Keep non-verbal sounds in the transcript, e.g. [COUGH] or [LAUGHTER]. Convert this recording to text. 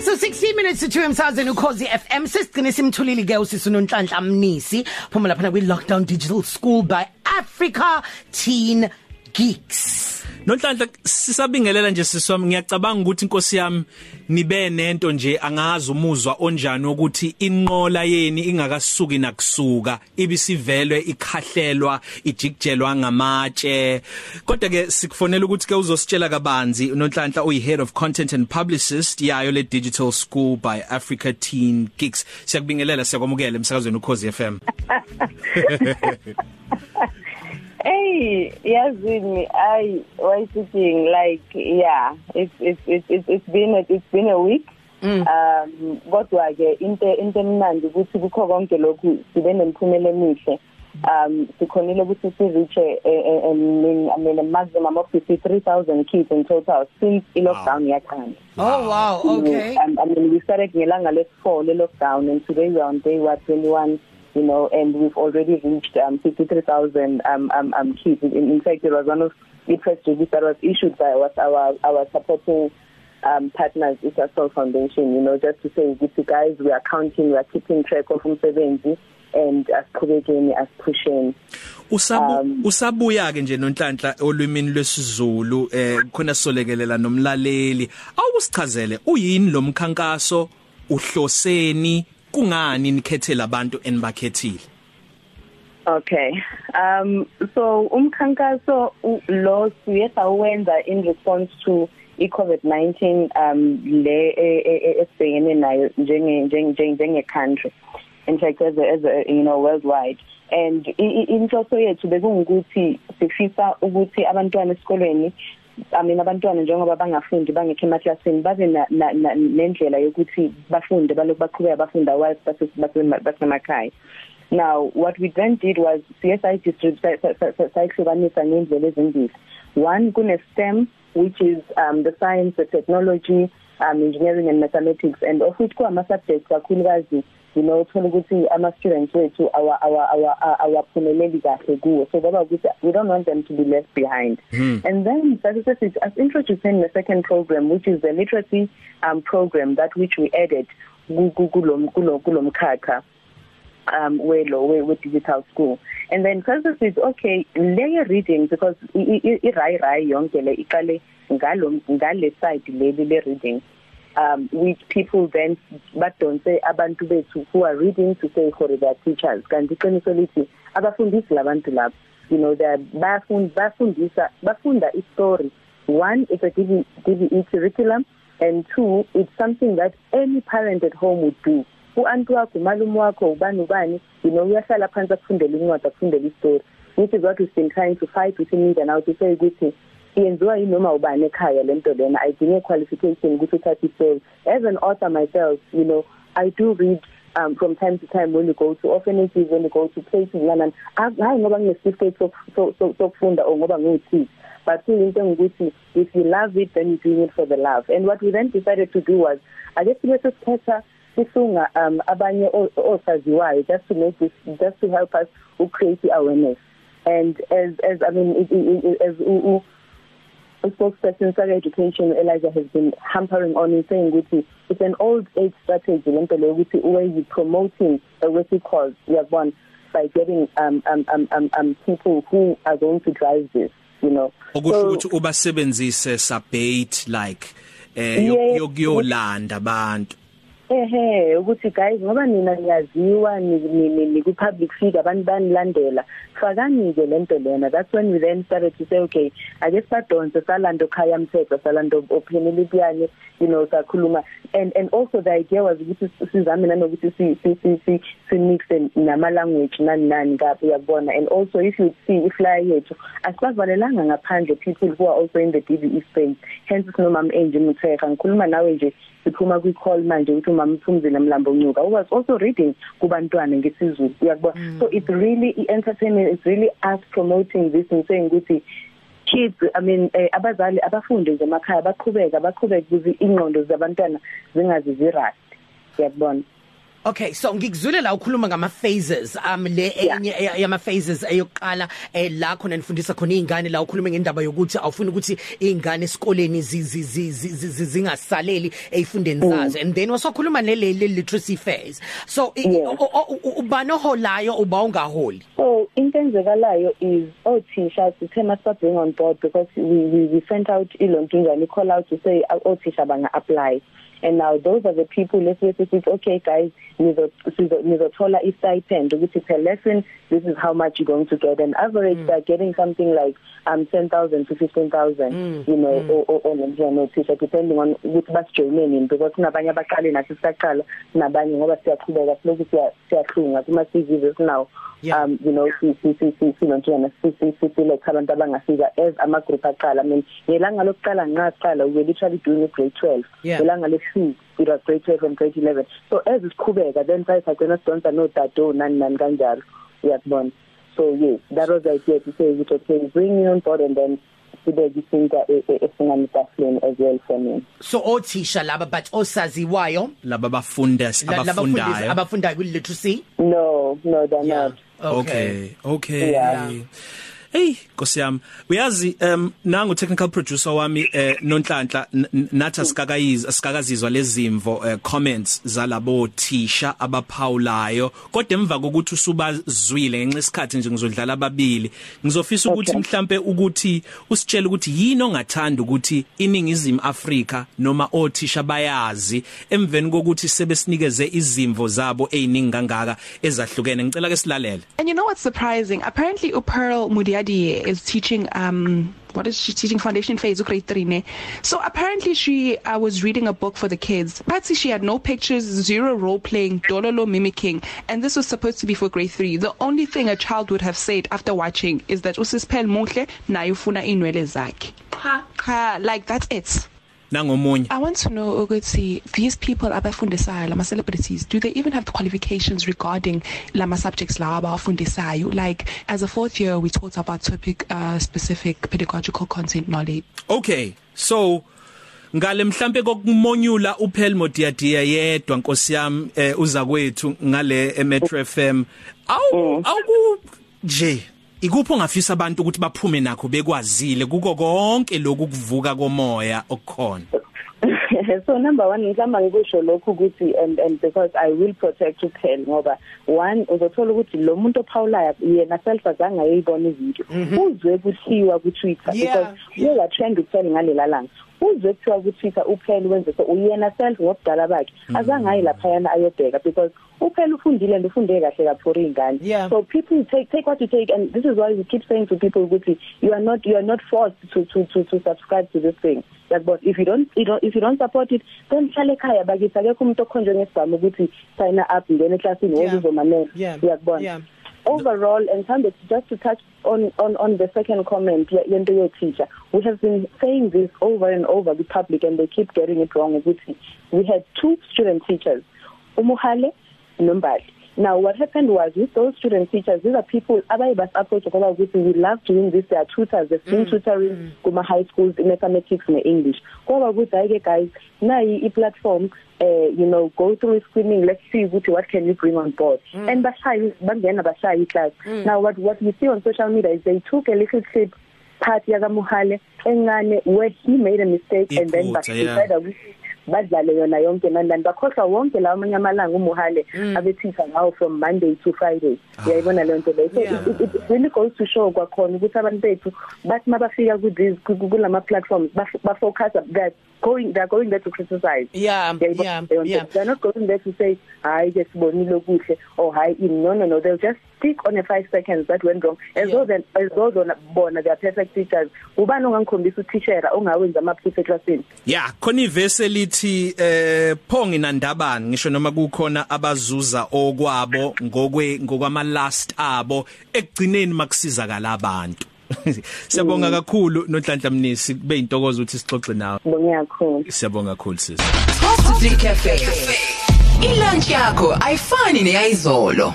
So 16 minutes to 2 emsazweni ukhozi FM sisigcine simthulile ke usisi nonhlanhla mnisi. Phuma lapha kwi lockdown digital school by Africa Teen Geeks. Nonhlanhla sisabingelela nje siswami ngiyacabanga ukuthi inkosi yami nibe nento nje angazi umuzwa onjani ukuthi inqola yeni ingakasuki nakusuka ibisivelwe ikhahlelwa ijikjelwa ngamatshe. Kodwa ke sikufonela ukuthi ke uzositshela kabanzi Nonhlanhla uyi head of content and publicist yayo le digital school by Africa Teen Geeks siyakubingelela siyakwamukela emsakazweni ukhozi FM [LAUGHS] Hey, yazini, I was thinking like yeah, it's it's it's it's been a, it's been a week. Mm. Um kodwa ke into into emnandi ukuthi kukho konke lokhu sibe nemphumela emihle. Um sikhonile ukuthi si reach a, mean I mean a maximum of 53000 kids in total since i lockdown yaqala. Oh wow, okay. Um, I mean we started ngelanga le4 le lockdown and today we are on day what 21 you know, and we've already reached um, 53,000 um, um, um, kids. In, in fact, it was one of the first release that was issued by was our, our supporting um, partners, Isasol Foundation, you know, just to say, with guys, we are counting, we are keeping track of umsebenzi and asiqhubekeni asipusheni usabu um, usabuya ke nje nonhlanhla olwimini lwesizulu eh khona solekelela nomlaleli. Awusichazele uyini lo mkhankaso? Uhloseni? Kungani nikhethe labantu enibakhethile Okay. Um so umkhankaso lo siyetha uwenza in response to iCovid-19 um le esibhekene nayo njenge njenge njenge country in fact as a, as a you know worldwide and inhloso yethu bekungukuthi sifisa ukuthi abantwana esikolweni I mean abantwana njengoba bangafundi bangekho emaklasini babe nendlela yokuthi bafunde baloku baqhubeka bafunda while basemakhaya. Now what we then did was CSI district sayihlukanisa ngendlela ezimbili. One kune STEM which is um the science the technology um engineering and mathematics and of which kwa ama subjects kakhulukazi you know uthola ukuthi ama students wethu our our our awaphumeleli kahle kuwo. So baba ukuthi we don't want them to be left behind. Hmm. and then statistics as introducing the second program which is the literacy um program that which we added kulom kulomkhakha um welo we digital school. And then because is okay layer reading because i rai rai yonke le iqale ngalo ngale side leli le reading. Um which people then badonse abantu bethu who are reading to say for their teachers. Kanti iqiniso lithi abafundisi labantu lapho you know they bafund bafundisa bafunda istory. One it's a DBE curriculum and two it's something that any parent at home would do. Uantu wakho malume wakho ubani ubani you know uyahlala phansi akufundele incwadi akufundele istory. Which is what we've been trying to fight with media now to say ukuthi yenziwa yinoma ubani ekhaya lento lena. Ayidinge qualification ukuthi uthathe istory as an author myself you know i do read um from time to time when you go to orphanages when you go to places lana hayi ngoba nginesitificate sokufunda or ngoba ngiwuthi but into ngokuthi if you love it then you're doing it for the love. And what we then decided to do was ake sibe sesithatha sifunga um abanye osaziwayo just to make this just to help us to create awareness. And as as i mean it, it, it, as u, spokesperson for education Elijah has been hampering on and saying ukuthi it's an old age strategy lento le ukuthi way you promoting a worthy cause uyabona by getting um, um um um um people who are going to drive this you know. Okusho ukuthi ubasebenzise sabate like eh yokuyolanda abantu. Ehe ukuthi guys ngoba nina niyaziwa ni ku public figure abantu banilandela. Fakani ke lento lena. That's when we then started to say okay ake sisadonse salando khaya mthetho salando opinion lipiyane you know sakhuluma. And and also the idea was ukuthi sizame nanokuthi si si si si, si mix nama language nani nani kaphi uyabona and also if you see iflyer yethu asibavalelanga ngaphandle people who are also in the DBE space hence sinomama enje mtheka ngikhuluma nawe nje siphuma kwi call manje uthi umama Mthumzile Mlambo Ncuka was also reading kubantwana ngesizulu. Uyakubona? Mm. so it's really entertainment it's really us promoting this and saying ukuthi kids i mean eh, abazali abafunde nje emakhaya baqhubeka baqhubeka ukuze ingqondo zabantwana zingazi zirust uyakubona? Okay so ngikuzwile la ukhuluma ngama phases um le enye yama phases eyokuqala eh la khona nifundisa khona izingane la ukhuluma ngendaba yokuthi awufuni ukuthi izingane esikoleni zingasaleli ezifundeni zazo. And then wasokhuluma nele literacy phase. So ubani oholayo uba ungaholi? So into enzekalayo is othisha sithe must bring on board because we we, we sent out ilonto njani call out to say othisha banga apply and now those are the people lesibethu sithi okay guys nizothola i-stipend ukuthi per lesson this is how much you're going to get an average mm. they're getting something like um 10000 to 15000 mm. you know mm. or or njengotisha depending on ukuthi basijoyineni because kunabanye abaqale nathi sisaqala nabanye ngoba siyaqhubeka silokhu siyahlunga kuma CVs sinawo yeah. um you know CCCC sinonjena CCCC like abantu abangafika as ama group aqala I mean ngelanga lokuqala nqa qala we literally doing grade 12 ngelanga le 2 kuya grade 12 and grade 11 so as isiqhubeka then sayi sagcina sidonsa no dadu nani nani kanjalo. Uyakubona so yes that was the idea to say ukuthi okay bring me on board and then sibe gisinga e, e, esingamitafleni as well for me. So othisha laba but osaziwayo? Laba bafundisi abafundayo. abafundayo ku literacy no no they're yeah. not. Okay. Okay, okay. Yeah. yeah. Hey Nkosi yami uyazi um nangu technical producer wami eh Nonhlanhla nathi asikakayizi asikakazizwa lezimvo eh, comments zalabo thisha abaphawulayo. Kodwa emva kokuthi usubazwile ngenxa isikhathi nje ngizodlala ababili ngizofisa ukuthi mhlambe ukuthi usitshele ukuthi yini ongathanda ukuthi iningizimu Afrika noma othisha bayazi emveni kokuthi sebesinikeze izimvo zabo eziningi kangaka ezahlukene. Ngicela ke silalele. And you know what's surprising? Apparently Upearl Mudia Daddy is teaching um what is she teaching? Foundation phase grade 3 ne so apparently she uh, was reading a book for the kids. But she had no pictures zero role playing dololo mimicking and this was supposed to be for grade 3 the only thing a child would have said after watching is that usispel muhle naye ufuna inwele zakhe. Cha cha like that's it. Nangomunye. I want to know ukuthi these people abafundisayo lama celebrities do they even have the qualifications regarding lama subjects la abafundisayo like as a fourth year we talked about topic uh, specific pedagogical content knowledge. Okay so ngale mhlambe kokumonyula uPhelmo Diadia yedwa nkosi yami eh, uza kwethu ngale Metro FM awu awu nje. Ikuphi ongafisa abantu ukuthi baphume nakho bekwazile? Kuko konke lokhu kuvuka komoya okukhona. [LAUGHS] So number 1 ngizama ngikusho lokho ukuthi and and because I will protect uphel ngoba one uzothola ukuthi lo muntu ophawulayo yena self azange ayibona izinto. Mhm. uzwe kuthiwa ku Twitter because you are trend ukuthela ngalela langa uzwe kuthiwa kuTwitter uphela wenze so uyena self ngobudala bakhe. Mm. azange ayi lapha yana ayobheka because uphela ufundile and ufunde kahle kaphori ingane yeah. so people take take what you take and this is why we keep saying to people ukuthi you are not you are not forced to to to to subscribe to this thing. That but if you don't you don't if you don't support it then hlale ekhaya bakithi akekho umuntu okhonjwe ngesibhamu ukuthi sign up ngene eclassini wozuzomamela uyakubona? Overall and Thande just to touch on on on the second comment yento yo teacher we have been saying this over and over the public and they keep getting it wrong ukuthi we had two student teachers umuhale nombali. Now what happened was with those student teachers these are people abaye bas approach ngoba ukuthi we love doing this they are tutors they've been mm. tutoring mm. kuma high schools in mathematics ne English ngoba ukuthi ayike guys nayi i platform uh you know go through screening let's see ukuthi what can you bring on board mm. and bashayi bangena bashayi class mm. now what what we see on social media is they took a little clip part yaka Muhale encane where he made a mistake Iphuta, and then basidada yeah. Ukuthi badlale yona yonke nandani bakhohlwa wonke lawo amanye amalanga umuhale mm. abethitha ngawo from Monday to Friday. Ah. uyayibona le nto leyo? So yeah. it, it, it really goes to show kwakhona ukuthi abantu bethu bathi mabafika ku these kulama platforms ba focus that going they're going there to criticize. Yeah yeah, yeah. They're not going there to say hayi ke sibonile kuhle or hayi no no no. They'll just stick on a 5 seconds that went wrong. As yeah. though then as though bona they are perfect teachers. Ubani ongangikhombisa uteacher ongawenza amaphutha eclassini yeah khona ivese lithi eh phongi nandabani ngisho noma kukhona abazuza okwabo ngokwe ngokwama last abo ekugcineni makusizakala abantu [LAUGHS] Siyabonga kakhulu noNhlanhla Mnisi kube intokozo ukuthi sixoxe nawe. Ngiyabonga kakhulu. Siyabonga kakhulu sis. Positive Cafe. Ilunch yakho ayifani neyizolo.